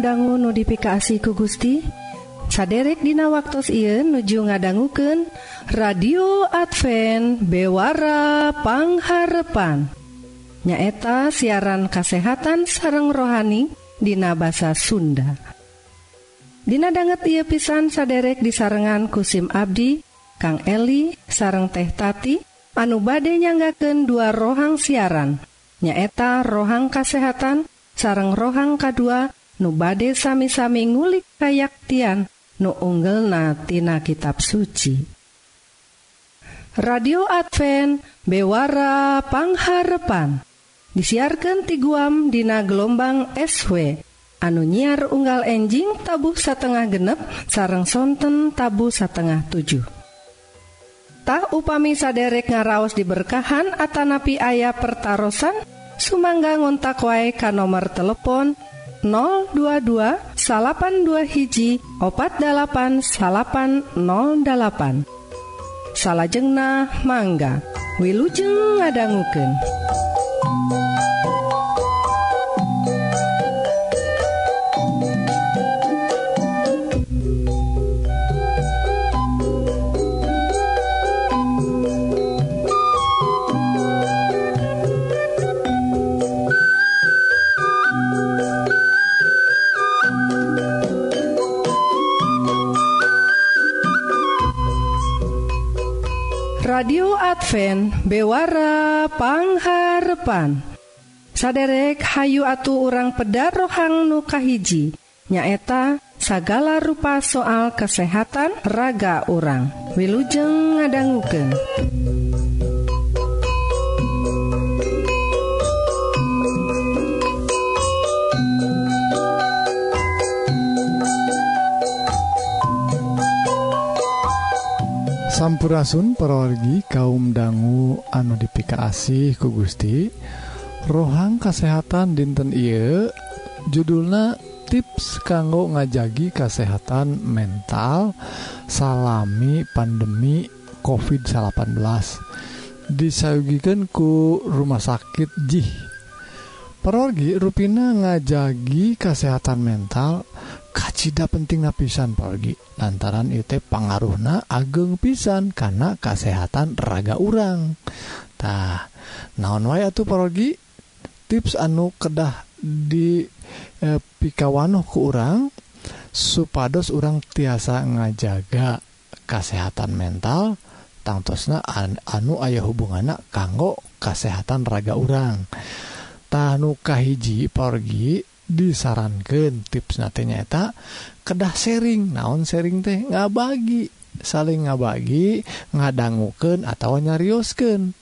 dangu notifikasi ku Gusti saderek Dina waktu Ieu nuju ngadangguken radio Advent bewarapangharpan nyaeta siaran kasehatan sareng rohani Dina bahasa Sunda. Dina banget ia pisan saderek di sarengan kusim Abdi Kang Eli sareng teh tati anu bade nyanggaken dua rohang siaran. Nyaeta rohang kasehatan sareng rohang K2 nu bade sami-sami ngulik kayaktian nu unggelnatina kitab suci. Radio Advent Bewara Pangharepan. Disiarkan ti guam dina gelombang SW anu nyiar unggal enjing tabuh satengah genep sarang sonten tabu satengah 7 tah upami saderek ngaraos diberkahan atanapi ayah pertaran sumangga ngontak wae ka nomor telepon 022 salapan dua hiji opat 8 salapan 08 salahjengnah mangga Wilujeng ngadangguken bewara pangharpan. Saderek Hayu atu orang peda rohang nukahiji nyaeta sagala rupa soal kesehatan raga orang Wilujeng ngadangguken. Sampurasun pergi kaum dangu anodifikasi ku Gusti. Rohang kesehatan dinten I judulnya tips kanggo ngajagi kesehatan mental salami pandemi ko18 disayugikan ku rumah sakit Jih. Pergi ruina ngajagi kesehatan mental kacita penting napisan pergi lantaran itu pengaruhna ageng pisan karena kesehatan raga orangtah naon way tuh pergi tips anu kedah di eh, pikawanoh ke orang supados orang tiasa ngajaga kesehatan mental tangtosna an, anu ayah hubungan anak kanggo kesehatan raga orangtahukahiji pergi disarankan tips nantinyaeta kedah sharing. Naon sharing teh? Nggak bagi saling ngabagi ngadangguken atau nyariusken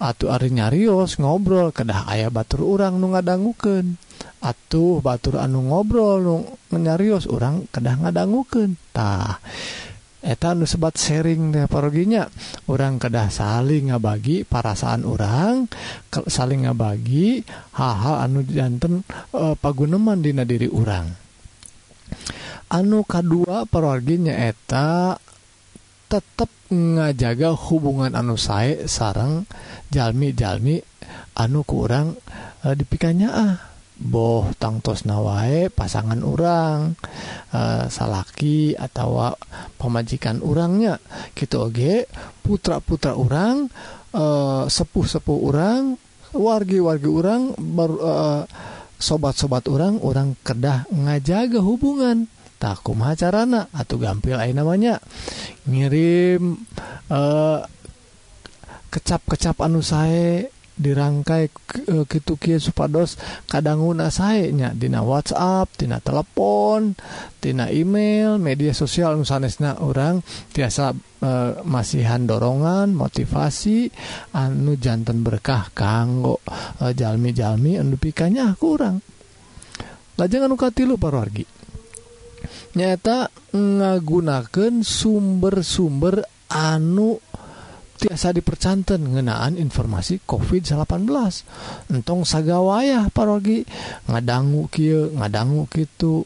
atuh Ari nyarius ngobrol kedah ayah batur urang nu ngadangguken atuh batur anu ngobrol nu nyarios orang kedah ngadangukentah eta sebat sharing paroginya. Orang kedah saling ngabagi parasaan orang saling ngabagi hal-hal anu jantan e, paguneman dina diri orang anu kedua paroginya eta tetap ngajaga hubungan anu saya sarang jalmi-jalmi anu kurang e, dipikanya ah boh tangtos nawae pasangan orang uh, eh, salaki atau pemajikan orangnya gitu Oge. Putra-putra orang uh, eh, sepuh-sepuh orang wargi-wargi orang baru uh, sobat-sobat orang orang kedah ngajaga hubungan. Takum acarana atau gampil aja namanya. Ngirim kecap-kecap anu saya dirangkai e, Kituki supados kadanguna sayanya Dina WhatsApp Tina telepon Tina email media sosial nusanesna orang tiasa e, masihan dorongan motivasi anu jantan berkah kanggo e, jalmi-jalmi anu pikanya kurang lajeng anu katilu parwargi nyata ngagunakan sumber-sumber anu tiasa dipercanten ngenaan informasi COVID-18 entong sagawayah parogi ngadanggu Ky ngadanggu gitu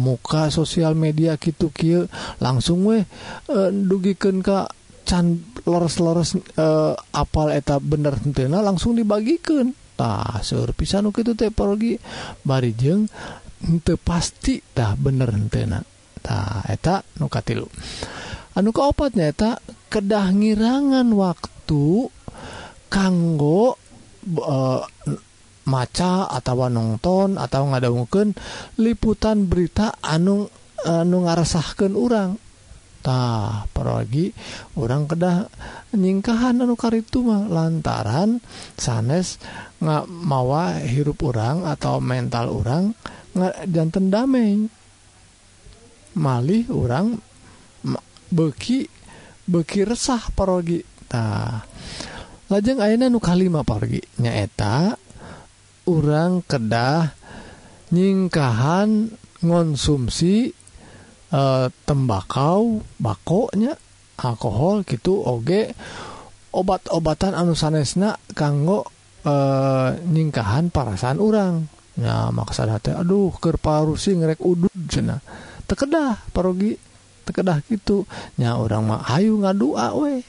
muka sosial media gitu Ky langsung weh e, dugiken Ka can lores-lores uh, e, apal eta bener tena langsung dibagikantah surpisan gitu teologi bari jeng pasti tah bener tenatah eta nukatilu anu keopatnya eta kedah ngirangan waktu kanggo uh, maca atau nonton atau ngadangguken liputan berita anu eh, anu ngarasahkan orangtah pergi orang kedah nyingkahan anu kar itu mah lantaran sanes nggak mawa hirup orang atau mental orang jantan damai malih orang beki bekirsah parogitah lajeng Aina nukalima pargi nyaeta orang kedah nyingkahan ngonsumsi e, tembakau bakoknya alkohol gitu oge obat-obatan anu sanesna kanggo e, nyingkahan parasan orang nah maksa hati aduh kerparusi ngerek udud cena tekedah parogi. tekedah gitunya orang mah Ayu ngadua we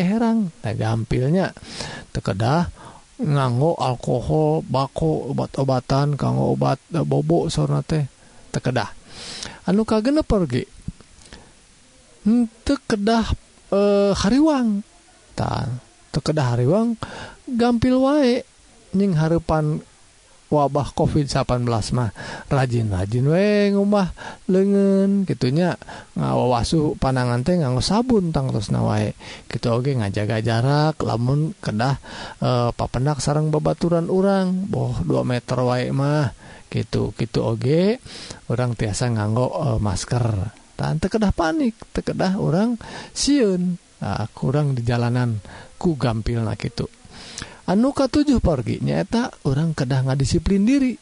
herang. Nah, gampilnya tekedah nganggo alkohol bako obat-obatan kanggo obat e, bobok sona teh. Tekedah. Anu kagene pergi? Hmm, tekedah eh, hariwang. Tekedah hariwang gampil wae nying harapan wabah covid 18 mah rajin-rajin we rumah lengen gitunya ngawawasu panangan teh nganggo sabun tang terus nawae gitu oge ngajaga jarak lamun kedah e, papendak sarang babaturan orang boh 2 meter wae mah. Gitu gitu oge orang tiasa nganggo e, masker. Tan tekedah panik tekedah orang siun. Nah, kurang di jalanan ku gampil nah gitu anu K7 pergi nyata orang kedah nga disiplin diri.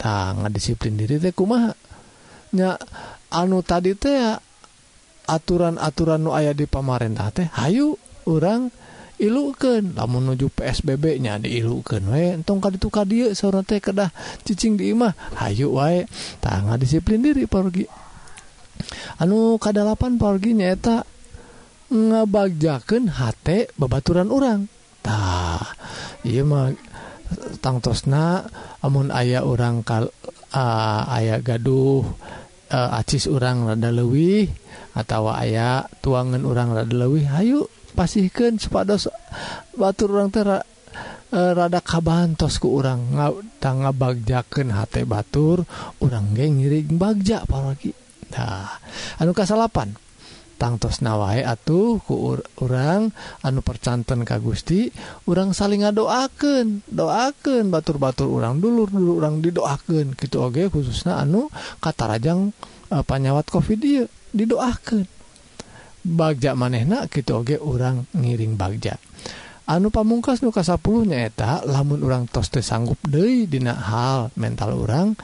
Tangan disiplin diri teh kumahnya anu tadi teh aturan-aturan nu aya di pamarentah teh Hayu orang ilukan namun menuju PSBB nya diilukan we. Entong kali tukar dia seorang teh kedah cicing di imah. Hayu wae. Tangan disiplin diri pergi anu kadalapan pergi nyata ngebagjakan hate babaturan orang tah ieu mah tangtosna amun ayah orang kal uh, aya gaduh uh, acis orang rada lewih atau aya tuangan orang rada lewih Ayu pasihkan supados batur orang ter uh, rada kabantos ku orang tangga bagjaken hati batur orang geng ngiring bagja paragi. Nah anu kasalapan? tangtos nawae atuh ku orang anu percanten ka Gusti orang saling ngadoaken doaken batur-batur orang dulu dulu orang didoaken gitu oge khususnya anu kata rajang e, panyawat covid dia didoaken bagja manehna gitu oge orang ngiring bagja. Anu pamungkas nuka 10 nyaeta lamun orang tos teh sanggup deui dina hal mental orang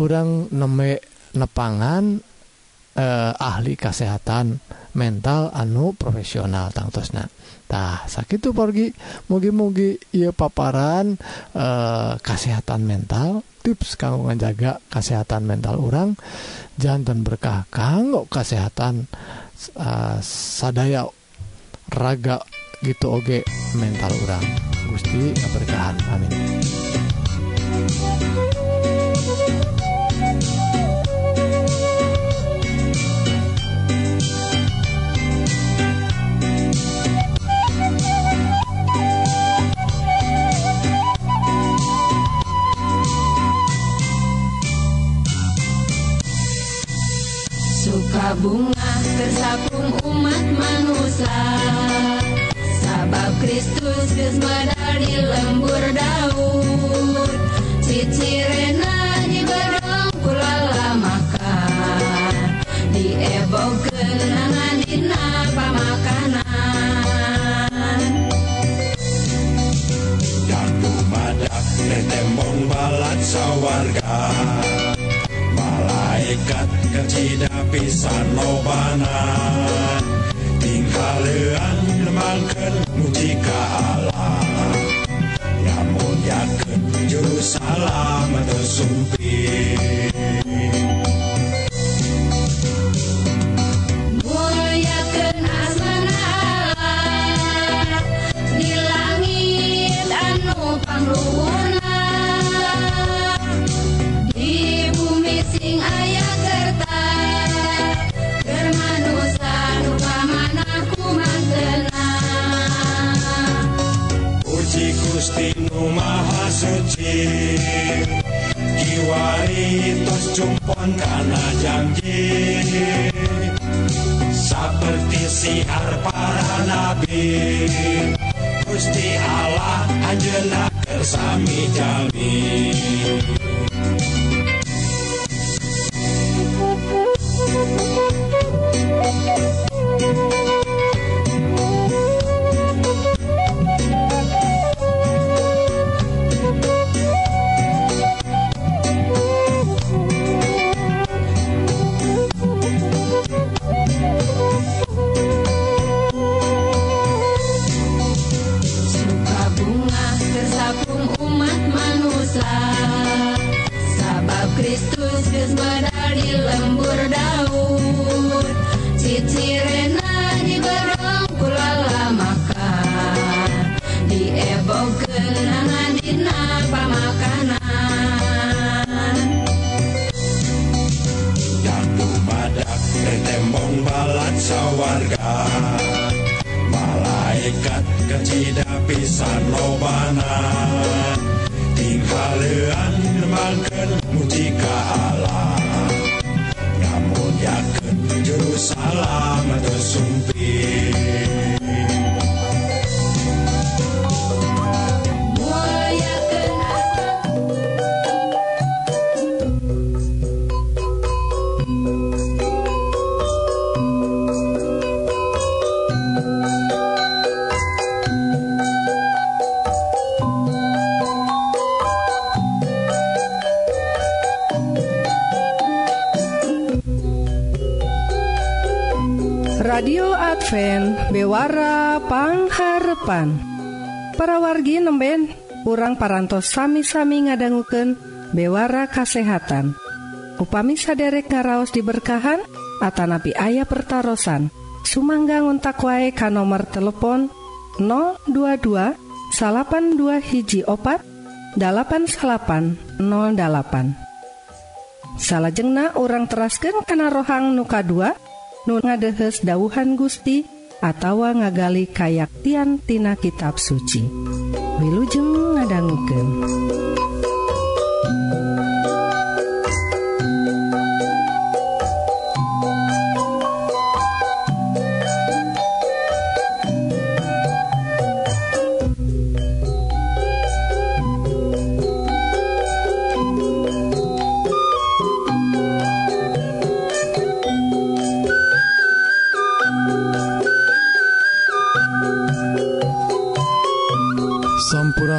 orang neme nepangan Eh, ahli kesehatan mental anu profesional tangtusnatah sakit pergi mugi-mugi ia paparan eh, kesehatan mental tips kamu menjaga kesehatan mental orang jantan berkah kanggo kesehatan uh, sadaya raga gitu Oge mental orang Gusti keberkahan amin bunga tersapung umat manusia. Sabab Kristus geus di lembur daun cicirena di bedong kulala makan di ebog kenangan dina pamakanan. Jatuh madak tembong balat sawarga malaikat kacida pisan lobana tinggalean nemangkeun muji ka Allah. Yang muliakeun juru salam atau sumpir Waitos jumpon karena janji. Seperti siar para nabi. Gusti Allah anjena kersami jami. Kristus geus di lembur daun Cicirena dibedong kulala makan Diebokeun dina pamakanan yang dumadak tembong balat sawarga. Malaikat kecida pisan lobana. Tinggalean Suara Para wargi nemben urang parantos sami-sami ngadangguken bewara kasehatan. Upami saderek ngaraos diberkahan Atanapi ayah pertaran Sumangga ngontak wae ka nomor telepon 022 salapan dua hiji opat 8808 Salajengna orang terasken kana rohang nuka 2 nu ngadehes dauhan Gusti atawa ngagali kayaktian tina kitab suci Wilujeng ngadangguken.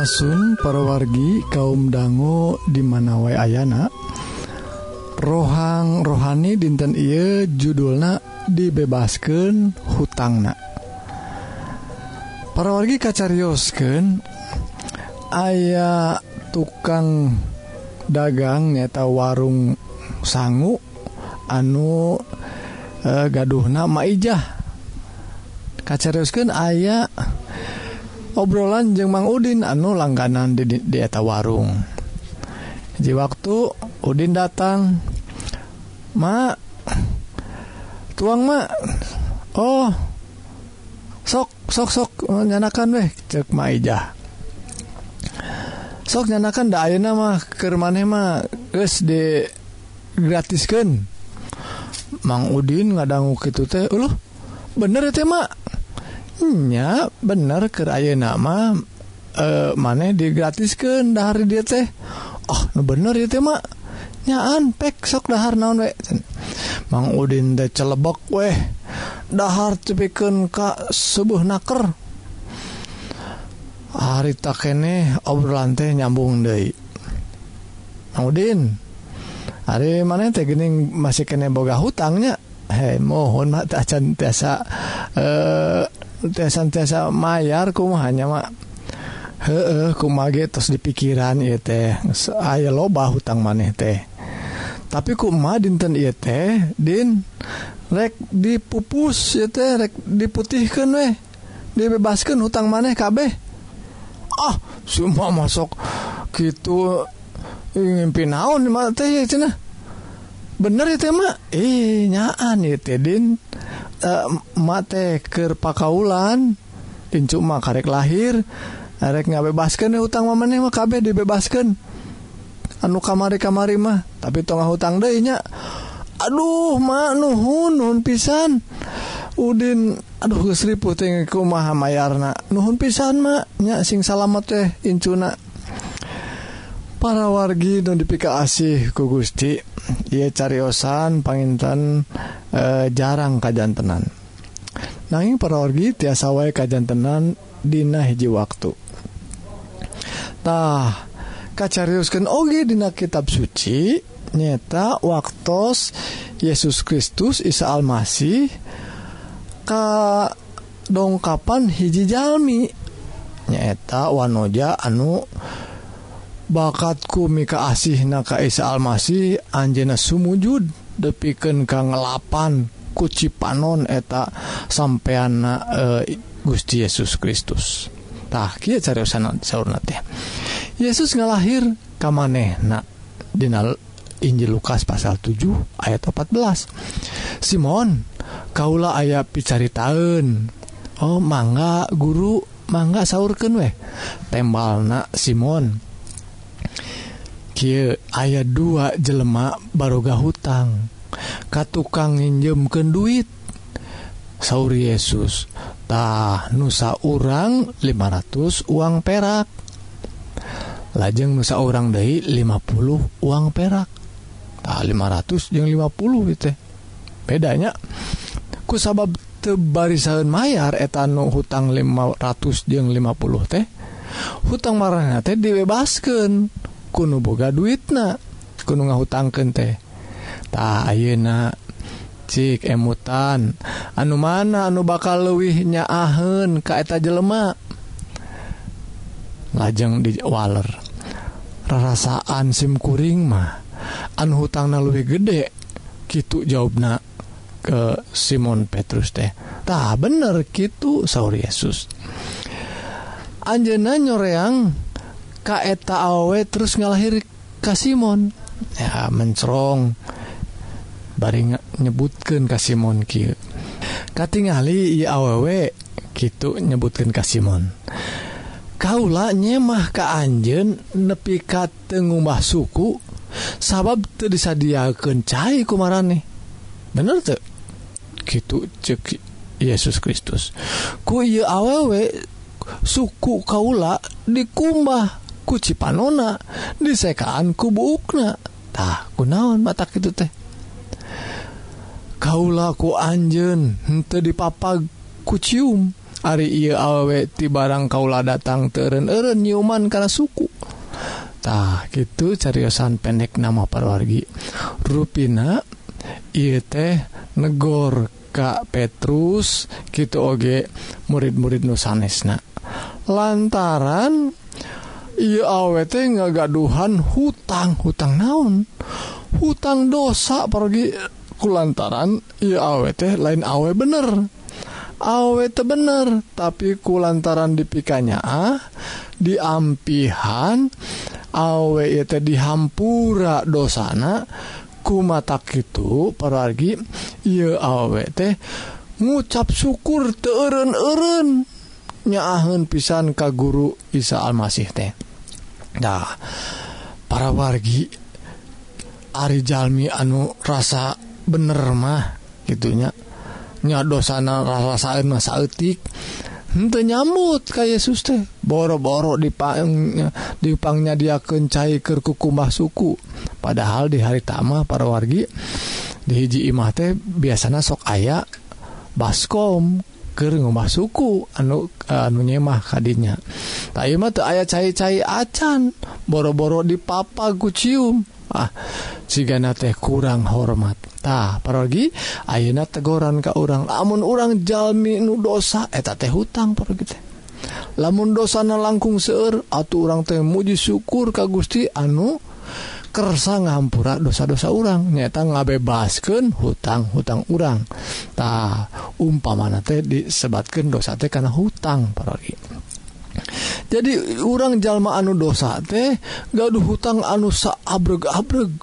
Asun parawargi kaum dangu wae Ayana. Rohang rohani dinten ieu judulna dibebasken hutangna. Parawargi kacariosken aya tukang dagang nyata warung sangu anu eh, e, gaduh nama ijah kacariosken aya obrolan jeung Mang Udin anu langganan di dieta warung. Di waktu Udin datang Ma tuang Ma oh sok sok sok nyanakan weh cek maijah sok nyanakan da ayeuna mah keur maneh mah geus di gratiskeun. Mang Udin ngadangu kitu teh uluh bener teh mak nya bener ke aya nama eh, e, maneh digratis ke hari dia teh? Oh bener itu mahnyaan pek sok dahar naon we? Mang Udin teh celebok weh dahar cepikeun ka subuh naker. Hari tak kene obrolan teh nyambung deui. Mang Udin hari mana teh gening masih kene boga hutangnya? Hei mohon mah tak tiasa eh santiasa Mayyar kumahnya mak he kumage terus di pikiran ya teh. Aya loba hutang maneh teh. Tapi kuma dinten ieu teh din rek dipupus ya teh rek diputihkan weh dibebaskan hutang maneh kabeh. Ah semua masuk gitu ngimpi naon mah teh ya cina bener ya teh mah? Eh nyaan ya teh din. Eh, matekerpakaulan pincuma karek lahir erek ngabebaskan hutang mamane mah kabeh dibebaskan anu kamari kamari mah tapi tengah hutang denya aduh mah nuhun nuhun pisan. Udin aduh gesri putingku maha mayarna nuhun pisan mak nya sing salamet teh incuna. para wargi notifikasi ku Gusti ia cariyosan panintan e, eh, jarang kajjan tenan nanging para wargi tiasa wae kajjan tenan Dina hiji waktutah kacariuskan Oge Dina kitab suci nyata waktu Yesus Kristus Isa Almasih ka dongkapan hiji Jami nyaeta wanoja anu bakatku mika asih na Isa Almasih Anjena Sumujud depiken kangelapan kuci panon eta sampeyan e, eh, Gusti Yesus Kristustah Yesus ngalahir kamaneh na Dinal Injil Lukas pasal 7 ayat 14 Simon Kaula aya picaritaeun Oh mangga guru mangga saurken weh. Tembal na Simon. Kieu ayat 2 jelemak baroga hutang Ka tukang nginjemken duit sauur Yesustah nusa urang 500 uang perak. Lajeng nusa orang deui 50 uang perak. Nah, 500 yang 50 gitu bedanya ku sabab tebarisan eta nu hutang 500 yang 50 teh hutang marahnya teh dibebaskan kuno boga duit na kuno ngahutangken tehtah ayeuna cik emutan. Anu mana anu bakal luwihnya ka eta jelema? Lajeng diwaler rarasaan simkuring mah. Anu hutang na luwih gede. Gitu jawabna ke Simon Petrus teh. Tah bener gitu Saur Yesus. Anjena nyoreang kaeta awe terus ngalahir Ka Simon. Ya mencerong baring nyebutkan Ka Simon Ki Katingali awewe gitu nyebutkan Ka Simon. Kaulah nyemah ke Anjen nepikat Tengumbah suku sabab disadiakan cair kumara nih bener tuh gitu cek Yesus Kristus. Ku awewe suku kaula dikumbah kucipanona disekaan kubuknatah kunaon mata itu teh? Kaulaku Anjen di dipapa kucium Ari ia aweti barang kaula datang teren eren nyiuman karena sukutah gitu cariyosan pendek nama perwargi ruina ia teh negor Ka Petrus gitu oge murid-murid nusanesna lantaran Iye awet ngagaduhan hutang hutang naon? Hutang dosa pergi kulantaran ia awet lain awe bener. Awet bener tapi kulantaran dipikanya ah diampihan awe itu dihampura dosana ku mata itu pergi ia awet teh ngucap syukur teeren-eren nyaahun pisan ka guru Isa Almasih teh. Nah para wargi Arijalmi anu rasa bener mah gitunya nyadosana rasain masa etik Hente nyambut kayak Yesus teh. Boro-boro dipangnya dipangnya dia kencai ke kukumbah suku. Padahal di hari tama para wargi di hiji imah teh biasanya sok aya baskom. ke ngomah suku anu anunyemah hadinya Tamah tuh aya cai cai acan boro-boro di papa gucium ah sigana teh kurang hormat. Tah pergi ayeuna tegoran ka orang lamun orang jalmi nu dosa eta teh hutang pergi teh. Lamun dosana langkung seueur atuh orang teh muji syukur ka Gusti anu kersa ngampura dosa-dosa orang nyata ngabebasken hutang-hutang urangtah umpamana teh disebatkan dosa teh karena hutang para jadi orang jalma anu dosa teh gaduh hutang anu saabreg-abreg.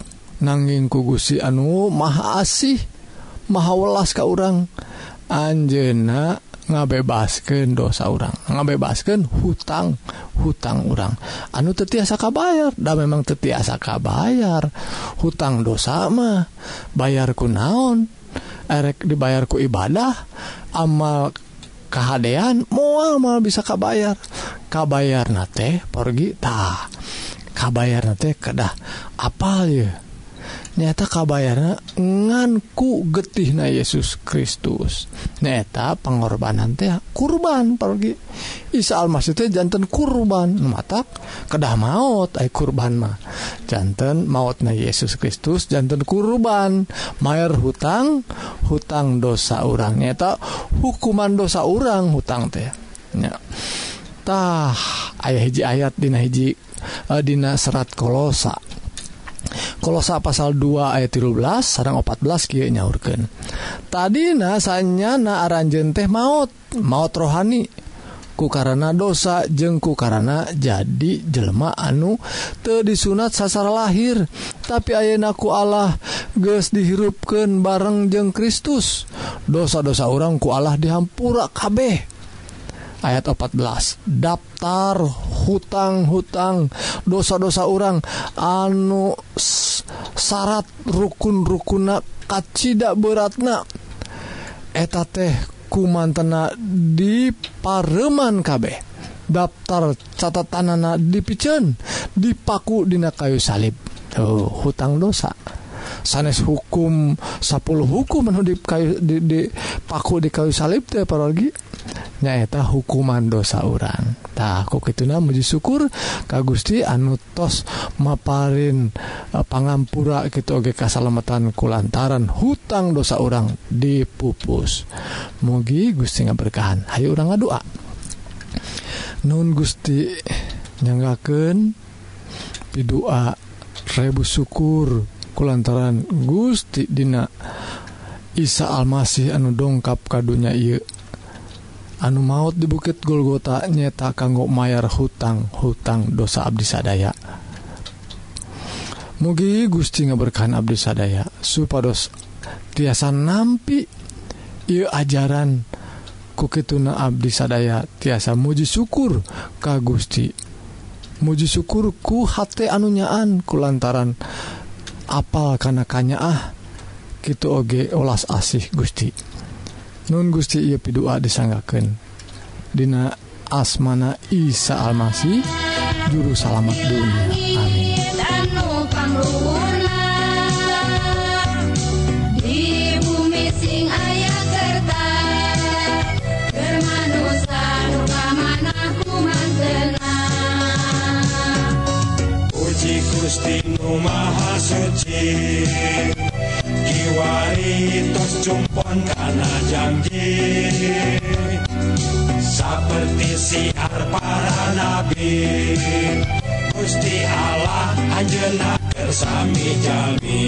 Nanging kugusi anu maha asih maha welas ka orang Anjena ngabebaskan dosa orang ngabebaskan hutang hutang orang anu tetiasa kabayar? Dan memang tetiasa kabayar. Hutang dosa mah bayarku naon? Erek dibayarku ibadah amal kehadean mual mal bisa kabayar. Kabayar nate pergitah kabayar nate kedah. Apal ya nyata kabayana nganku getih na Yesus Kristus. Neta pengorbanan teh kurban pergi. Isa Almasih teh jantan kurban. Matak kedah maut ay kurban mah. Jantan maut na Yesus Kristus jantan kurban. Mayer hutang hutang dosa orang nyata hukuman dosa orang hutang teh. Ya tah ayah hiji ayat dina hiji uh, dina serat kolosa. Kolosa pasal 2 ayat 13 sarang 14 kieu nyaurkeun. Tadi nasanya na aranjen teh maut maut rohani. Ku karena dosa jengku karena jadi jelma anu te disunat sasar lahir. Tapi ayenaku Allah ges dihirupkan bareng jeng Kristus. Dosa-dosa orangku Allah dihampura kabeh. ayat 14 daftar hutang-hutang dosa-dosa orang. Anu syarat rukun-rukuna kacida beratna. Eta teh kumantena di pareman kabeh. Daftar catatanana dipicen dipaku dina kayu salib. Oh, hutang dosa. sanes hukum 10 hukum menudip kayu di, di paku di kayu salib teh parolgi nyaeta hukuman dosa orangtah kok itu muji syukur Ka Gusti anu tos maparin e, pangampura gitu Oge kasalamatan kulantaran hutang dosa orang dipupus. Mugi Gusti ngaberkahan. Hayu orang ngadua. Nun Gusti nyanggaken pidua rebu syukur. kulantaran Gusti Dina Isa Almasih anu dongkap kadunya ieu. Anu maut di bukit Golgota nyeta kanggo mayar hutang hutang dosa Abdi sadaya. Mugi Gusti ngaberkahan Abdi sadaya supados tiasa nampi ia ajaran kukituna Abdi sadaya. Tiasa muji syukur ka Gusti. Muji syukur ku hate anunyaan kulantaran lantaran apal karena kanya ah? Gitu oge olas asih Gusti. Nun Gusti ia pidua disanggaken Dina asmana Isa Almasih juru salamat dunia. destino maha suci Kiwaritos jumpon karena janji Seperti siar para nabi Gusti Allah anjena kersami jami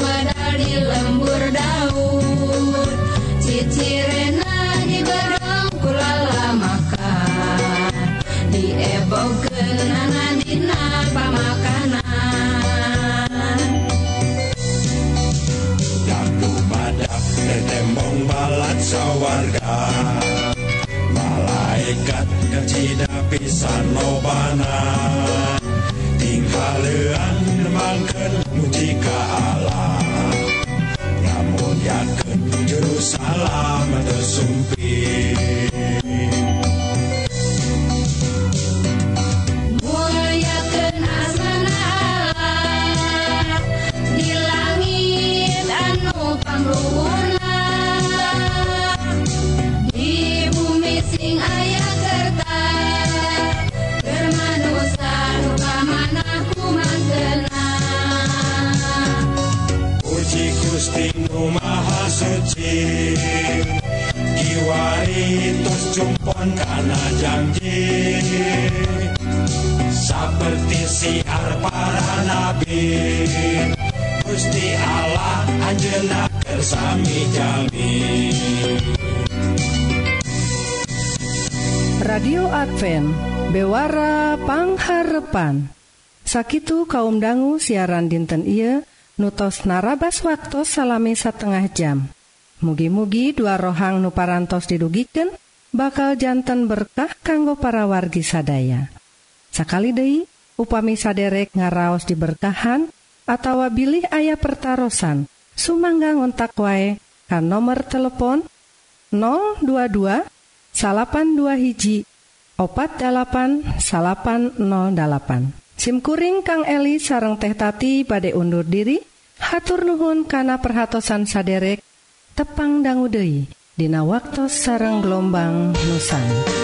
Mas di lembur daun Cicirena di barang kulala makan Di ebok kenana dina pamakanan Daku madap tembong balat sawarga. Malaikat kecida pisan lobana. Tinggal lean mangken mujika Allah salam tersumpi kana janji Seperti siar para nabi Gusti Allah anjeunna kersami jami. Radio Advent Bewara Pangharepan. Sakitu kaum dangu siaran dinten iya nutos narabas waktu salami setengah jam. Mugi-mugi dua rohang nuparantos didugiken bakal jantan berkah kanggo para wargi sadaya. Sakali Dei upami saderek ngaraos diberkahan atawa bilih ayah pertarosan Sumangga ngontak wae kan nomor telepon 022 82 hiji opat 80808 SIMkuring Kang Eli sareng tehtati pada undur diri hatur Nuhun kana perhatosan saderek tepang dangguudeui Dina waktu sareng gelombang nusan.